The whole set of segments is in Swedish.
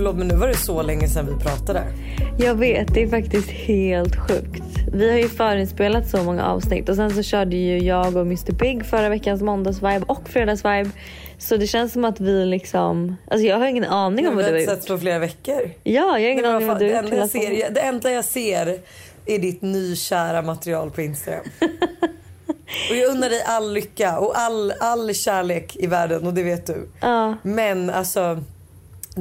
Förlåt men nu var det så länge sedan vi pratade. Jag vet, det är faktiskt helt sjukt. Vi har ju förinspelat så många avsnitt och sen så körde ju jag och Mr Big förra veckans måndagsvibe och fredagsvibe. Så det känns som att vi liksom, alltså jag har ingen aning om Vi vad du har har gjort. sett på flera veckor. Ja, jag har ingen vad aning om vad du det, har enda jag gjort. ser, det enda jag ser är ditt nykära material på Instagram. och jag unnar dig all lycka och all, all kärlek i världen och det vet du. Ja, Men alltså,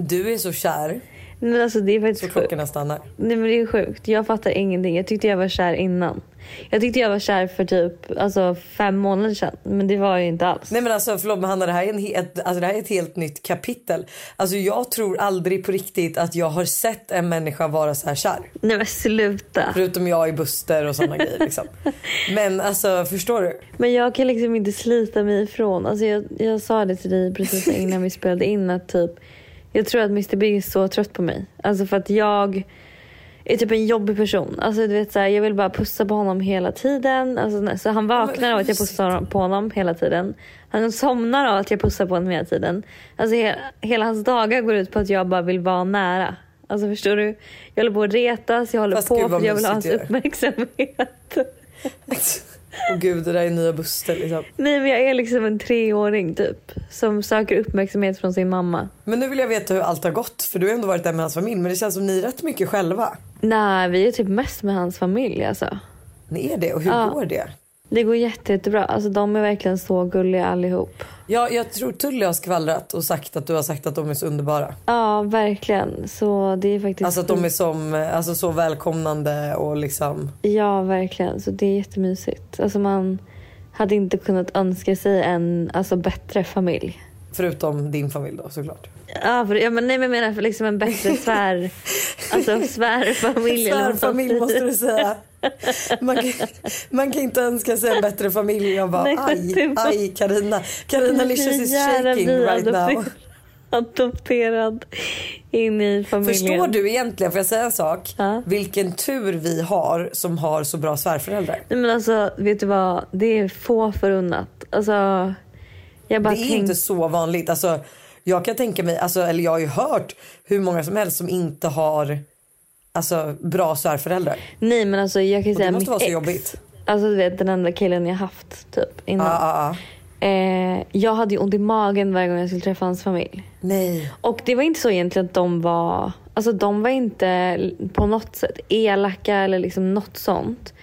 du är så kär men alltså det är så faktiskt sjukt. klockorna stannar. Nej men det är sjukt. Jag fattar ingenting. Jag tyckte jag var kär innan. Jag tyckte jag var kär för typ alltså, fem månader sedan. Men det var jag inte alls. Nej men alltså förlåt men Hanna det här är, en, ett, alltså, det här är ett helt nytt kapitel. Alltså jag tror aldrig på riktigt att jag har sett en människa vara så här kär. Nej men sluta. Förutom jag i Buster och sådana grejer liksom. Men alltså förstår du? Men jag kan liksom inte slita mig ifrån. Alltså jag, jag sa det till dig precis innan vi spelade in att typ jag tror att Mr Big är så trött på mig. Alltså för att jag är typ en jobbig person. Alltså du vet så här, jag vill bara pussa på honom hela tiden. Alltså, så han vaknar av att jag pussar på honom hela tiden. Han somnar av att jag pussar på honom hela tiden. Alltså he, hela hans dagar går ut på att jag bara vill vara nära. Alltså förstår du? Jag håller på att retas, jag håller Fast på gud, för jag vill ha hans uppmärksamhet. Och gud det där är nya Buster liksom. Nej men jag är liksom en treåring typ. Som söker uppmärksamhet från sin mamma. Men nu vill jag veta hur allt har gått för du har ändå varit där med hans familj men det känns som ni är rätt mycket själva. Nej vi är typ mest med hans familj alltså. Ni är det och hur Ja. går det? Det går jätte, jättebra. Alltså de är verkligen så gulliga allihop. Ja, jag tror Tully har skvallrat och sagt att du har sagt att de är så underbara. Ja verkligen. Så det är faktiskt Alltså att de är som, alltså, så välkomnande och liksom. Ja verkligen. Så det är jättemysigt. Alltså man hade inte kunnat önska sig en alltså, bättre familj. Förutom din familj då såklart. Ja, för, ja men nej men jag menar för liksom en bättre svär, alltså svärfamilj. Svärfamilj måste du säga. Man kan, man kan inte önska sig en bättre familj. Jag bara Nej, aj, aj Carina. Carina Licious is shaking right now. Adopterad in i familjen. Förstår du egentligen, får jag säga en sak? Ja. Vilken tur vi har som har så bra svärföräldrar. Nej men alltså vet du vad, det är få förunnat. Alltså Det är tänk... inte så vanligt. Alltså, jag kan tänka mig, alltså, eller jag har ju hört hur många som helst som inte har alltså, bra svärföräldrar. Nej men alltså jag kan ju säga måste mitt vara så ex. jobbigt. Alltså du vet den enda killen jag haft typ innan. Ja, ja, ja. Eh, jag hade ju ont i magen varje gång jag skulle träffa hans familj. Nej. Och det var inte så egentligen att de var, alltså de var inte på något sätt elaka eller liksom något sånt.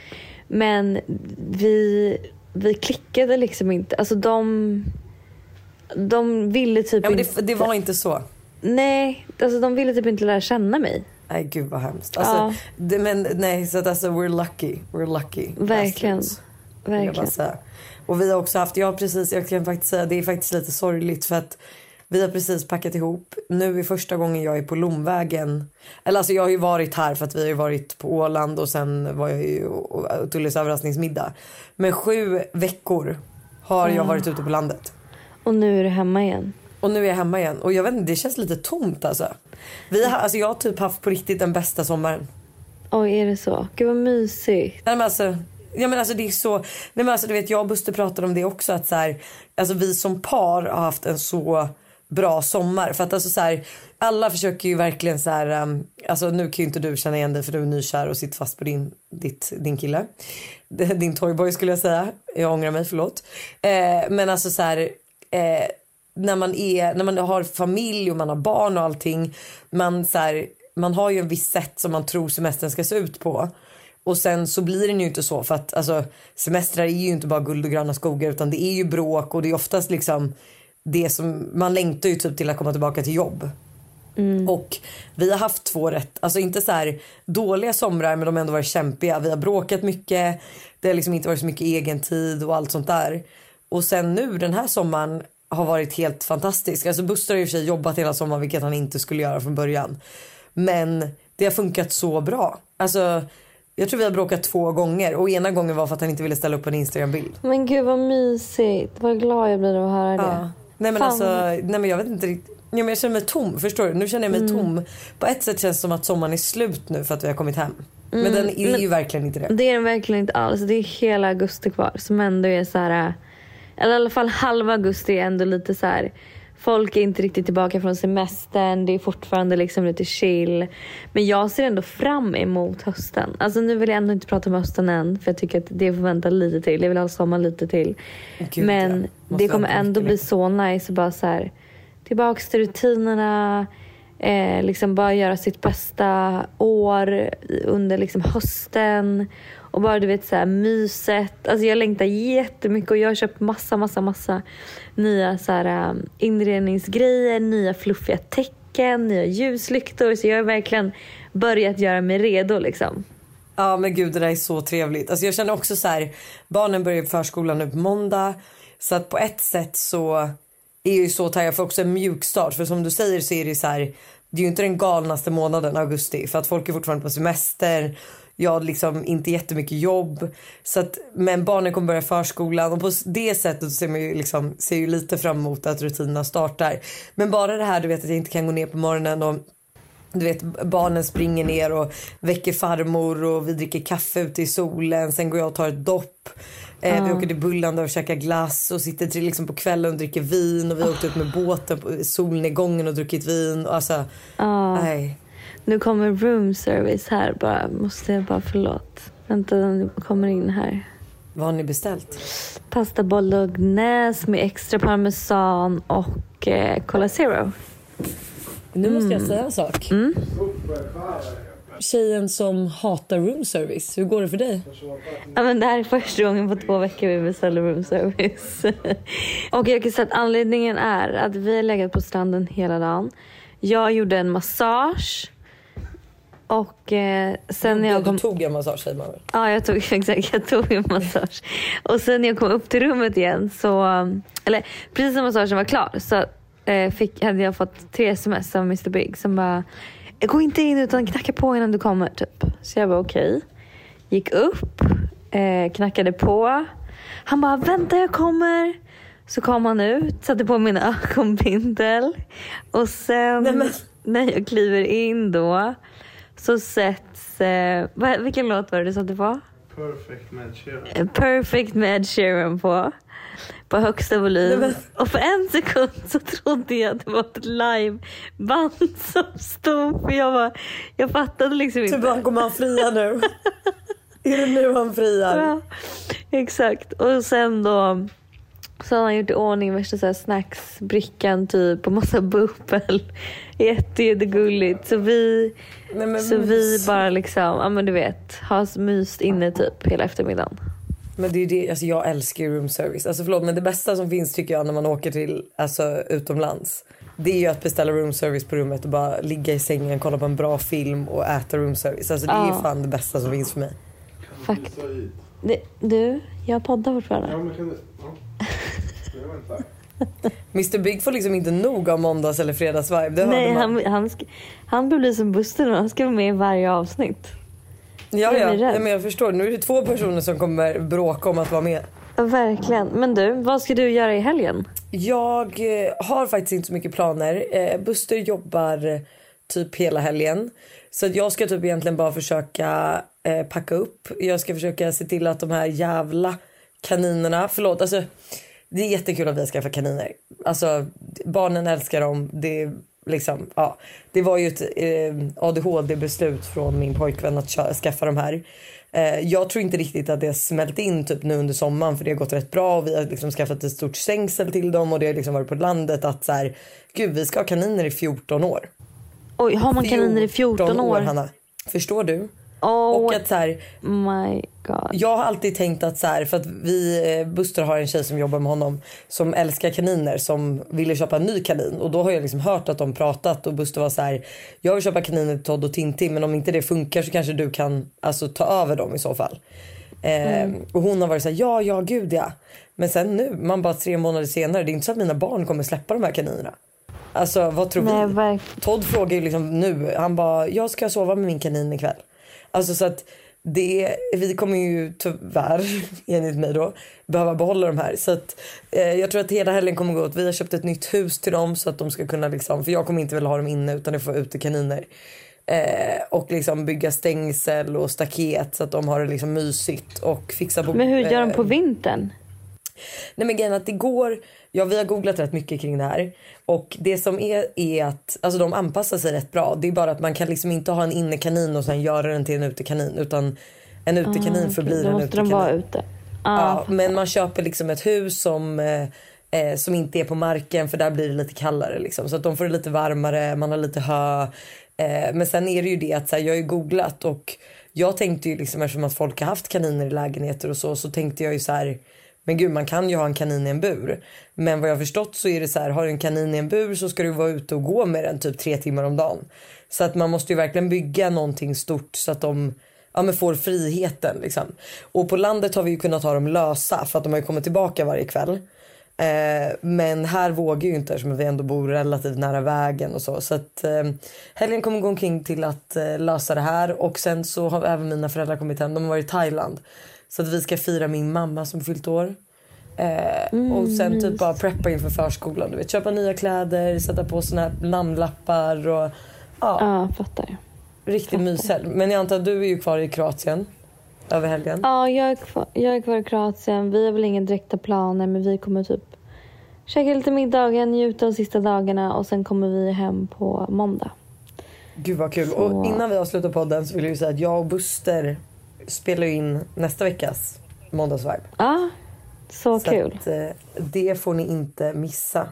Men vi, vi klickade liksom inte. Alltså de, de ville typ Ja, men inte. det, det var inte så. Nej, alltså de ville typ inte lära känna mig. Nej gud vad hemskt. Alltså, Ja. det, men nej så att alltså we're lucky. We're lucky. Verkligen. bastards, jag Verkligen. Och vi har också haft, ja precis jag kan faktiskt säga det är faktiskt lite sorgligt för att vi har precis packat ihop. Nu är första gången jag är på Lomvägen. Eller alltså jag har ju varit här för att vi har ju varit på Åland och sen var jag ju och Tullys överraskningsmiddag. Men sju veckor har jag varit ute på landet. Och nu är du hemma igen. Och nu är jag hemma igen och jag vet inte, det känns lite tomt alltså. Vi har, alltså jag har typ haft på riktigt den bästa sommaren. Oj, är det så? Gud vad mysigt. Nej men alltså, ja, men alltså det är så, nej men alltså du vet jag och Buster pratade om det också att så här, alltså vi som par har haft en så bra sommar för att alltså så här, alla försöker ju verkligen så här, um, alltså nu kan ju inte du känna igen dig för du är nykär och sitter fast på din, ditt, din kille. Din toyboy skulle jag säga, jag ångrar mig förlåt. Eh, men alltså så här, eh, när man är, när man har familj och man har barn och allting, man så här, man har ju en viss sätt som man tror semestern ska se ut på. Och sen så blir den ju inte så för att alltså, semestrar är ju inte bara guld och gröna skogar utan det är ju bråk och det är oftast liksom det som, man längtar ju typ till att komma tillbaka till jobb. Och vi har haft två rätt, alltså inte så här dåliga somrar men de har ändå varit kämpiga. Vi har bråkat mycket, det har liksom inte varit så mycket egen tid och allt sånt där. Och sen nu den här sommaren har varit helt fantastisk. Alltså Buster har i och för sig jobbat hela sommaren vilket han inte skulle göra från början. Men det har funkat så bra. Alltså jag tror vi har bråkat två gånger och ena gången var för att han inte ville ställa upp en Instagram-bild. Men gud vad mysigt. Vad glad jag blir av att höra det. Ja. Nej men Fan. alltså, nej men jag vet inte riktigt. Ja, men jag känner mig tom, förstår du? Nu känner jag mig Mm. tom. På ett sätt känns det som att sommaren är slut nu för att vi har kommit hem. Men den är men- ju verkligen inte det. Det är den verkligen inte alls. Det är hela augusti kvar som ändå är så här. Eller i alla fall halva augusti är ändå lite så här. Folk är inte riktigt tillbaka från semestern. Det är fortfarande liksom lite chill. Men jag ser ändå fram emot hösten. Alltså nu vill jag ändå inte prata om hösten än. För jag tycker att det får vänta lite till. Jag vill ha sommar lite till. Gud, Men det kommer ändå bli så nice att bara så här. Tillbaks till rutinerna. Eh, liksom bara göra sitt bästa år under liksom hösten. Och bara du vet så här myset. Alltså jag längtar jättemycket och jag har köpt massa, massa, massa nya så här, um, inredningsgrejer, nya fluffiga tecken, nya ljuslyktor. Så jag har verkligen börjat göra mig redo liksom. Ja men gud det där är så trevligt. Alltså jag känner också så här, barnen börjar i förskolan nu på måndag. Så att på ett sätt så är jag ju så taggad för också en mjuk start. För som du säger så är det ju så här, det är ju inte den galnaste månaden augusti. För att folk är fortfarande på semester. Jag har liksom inte jättemycket jobb. Så att, men barnen kommer börja förskolan och på det sättet ser man ju liksom, ser ju lite fram emot att rutinerna startar. Men bara det här du vet att jag inte kan gå ner på morgonen och du vet barnen springer ner och väcker farmor och vi dricker kaffe ute i solen. Sen går jag och tar ett dopp. Eh, Vi åker till Bullanda och käkar glass och sitter till liksom på kvällen och dricker vin. Och vi har åkt ut med båten på solnedgången och druckit vin. Alltså, nej. Nu kommer room service här bara. Måste jag bara förlåt. Vänta, den kommer in här. Vad har ni beställt? Pasta bolognese med extra parmesan och eh, Cola Zero. Nu måste jag säga en sak. Tjejen som hatar room service, hur går det för dig? Ja, men det här är första gången på två veckor vi beställer room service. och jag kan säga att anledningen är att vi har legat på stranden hela dagen. Jag gjorde en massage. Och eh, sen när jag kom... Du tog en massage säger man väl? Ja, jag tog, exakt, jag tog en massage. Och sen när jag kom upp till rummet igen så, eller precis när massagen var klar så fick, hade jag fått tre sms av Mr Big som bara, gå inte in utan knacka på innan du kommer typ. Så jag var okej. Gick upp, eh, knackade på. Han bara, vänta jag kommer. Så kom han ut, satte på min ögonbindel. Och sen Nej, men- när jag kliver in då så sätts, eh, vilken låt var det du satte på? Perfect med Sheeran. Eh, Perfect med Ed Sheeran på. På högsta volym. Och för en sekund så trodde jag att det var ett liveband som stod. För jag, var, jag fattade liksom inte. Typ han kommer han fria nu? är det nu han friar? Ja, exakt. Och sen då så har han gjort i ordning värsta så här snacksbrickan typ och massa bubbel. Jätte, jättegulligt. Så vi, Nej, så vi bara liksom, ja men du vet, har myst inne typ hela eftermiddagen. Men det är det, alltså jag älskar ju room service. Alltså förlåt men det bästa som finns tycker jag när man åker till alltså, utomlands. Det är ju att beställa room service på rummet och bara ligga i sängen, kolla på en bra film och äta room service. Alltså det är Ja. fan det bästa som finns för mig. Fakt. Du, jag poddar fortfarande. Ja, men kan du... Ja. Jag väntar. Mr Big får liksom inte nog av måndags eller fredagsvibe. Det Nej, man. han, han, han blir som Buster nu. Han ska vara med i varje avsnitt. Ja, ja. ja, men jag förstår. Nu är det två personer som kommer bråka om att vara med. Verkligen. Men du, vad ska du göra i helgen? Jag eh, har faktiskt inte så mycket planer. Eh, Buster jobbar eh, typ hela helgen. Så att jag ska typ egentligen bara försöka packa upp. Jag ska försöka se till att de här jävla kaninerna, förlåt alltså det är jättekul att vi har skaffat kaniner. Alltså barnen älskar dem. Det är liksom, ja. Det var ju ett eh, ADHD-beslut från min pojkvän att skaffa de här. Eh, jag tror inte riktigt att det har smält in typ nu under sommaren för det har gått rätt bra och vi har liksom skaffat ett stort stängsel till dem och det har liksom varit på landet att så här, gud vi ska ha kaniner i 14 år. Oj, har man kaniner i 14 år? Hanna. Förstår du? Oh Och att så här, my god. jag har alltid tänkt att så här, för att vi, eh, Buster har en tjej som jobbar med honom som älskar kaniner som ville köpa en ny kanin och då har jag liksom hört att de pratat och Buster var så här, jag vill köpa kaniner till Todd och Tintin men om inte det funkar så kanske du kan alltså ta över dem i så fall. Eh, Och hon har varit så här, ja, ja, gud ja. Men sen nu, man bara tre månader senare, det är inte så att mina barn kommer släppa de här kaninerna. Alltså vad tror Nej, vi? verkligen. Todd frågar ju liksom nu, han bara, jag ska sova med min kanin ikväll. Alltså så att det, vi kommer ju tyvärr, enligt mig då, behöva behålla de här. Så att eh, jag tror att hela helgen kommer gå åt. Vi har köpt ett nytt hus till dem så att de ska kunna liksom, för jag kommer inte vilja ha dem inne utan det får vara utekaniner. Eh, och liksom bygga stängsel och staket så att de har det liksom mysigt och fixa på Men hur gör de eh, på vintern? Nej men grejen att det går, ja vi har googlat rätt mycket kring det här och det som är är att alltså de anpassar sig rätt bra. Det är bara att man kan liksom inte ha en innekanin och sen göra den till en utekanin utan en utekanin förblir Då en måste utekanin. de vara ute. Ja, men man köper liksom ett hus som, eh, eh, som inte är på marken för där blir det lite kallare liksom. Så att de får det lite varmare, man har lite hö. Eh, men sen är det ju det att så här, jag har ju googlat och jag tänkte ju liksom eftersom att folk har haft kaniner i lägenheter och så så tänkte jag ju så här men gud man kan ju ha en kanin i en bur. Men vad jag förstått så är det så här har du en kanin i en bur så ska du vara ute och gå med den typ tre timmar om dagen. Så att man måste ju verkligen bygga någonting stort så att de ja, men får friheten. Liksom. Och på landet har vi ju kunnat ha dem lösa för att de har ju kommit tillbaka varje kväll. Eh, men här vågar ju inte eftersom vi ändå bor relativt nära vägen och så. Så att eh, helgen kommer gå omkring till att eh, lösa det här och sen så har även mina föräldrar kommit hem. De har varit i Thailand. Så att vi ska fira min mamma som fyllt år. Eh, och sen typ bara preppa inför förskolan. Du vet, köpa nya kläder, sätta på såna här namnlappar och ja, Ja, fattar. riktig myshelg. Men jag antar att du är ju kvar i Kroatien över helgen. Ja, jag är, kvar, jag är kvar i Kroatien. Vi har väl inga direkta planer men vi kommer typ käka lite middagen, njuta de sista dagarna och sen kommer vi hem på måndag. Gud vad kul. Så- Och innan vi avslutar podden så vill jag ju säga att jag och Buster spelar in nästa veckas måndagsvibe. Ja, så, Så kul. att, eh, det får ni inte missa.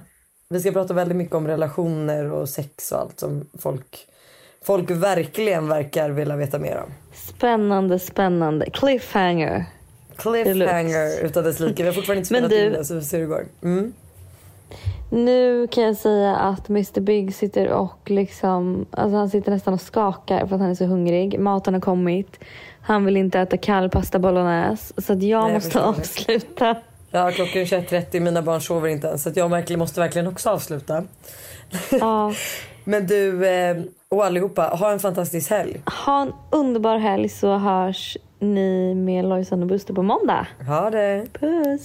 Vi ska prata väldigt mycket om relationer och sex och allt som folk, folk verkligen verkar vilja veta mer om. Spännande, spännande. Cliffhanger. Cliffhanger utan dess like. Vi har fortfarande inte spelat du- in det så vi ser hur det går. Mm. Nu kan jag säga att Mr Big sitter och liksom, alltså han sitter nästan och skakar för att han är så hungrig. Maten har kommit. Han vill inte äta kall pasta bolognese. Så att jag Nej, jag måste det. avsluta. Ja, klockan är 21.30, mina barn sover inte än så att jag verkligen, måste verkligen också avsluta. Ja. Men du eh, och allihopa, ha en fantastisk helg. Ha en underbar helg så hörs ni med Lojsan och Buster på måndag. Ha det! Puss!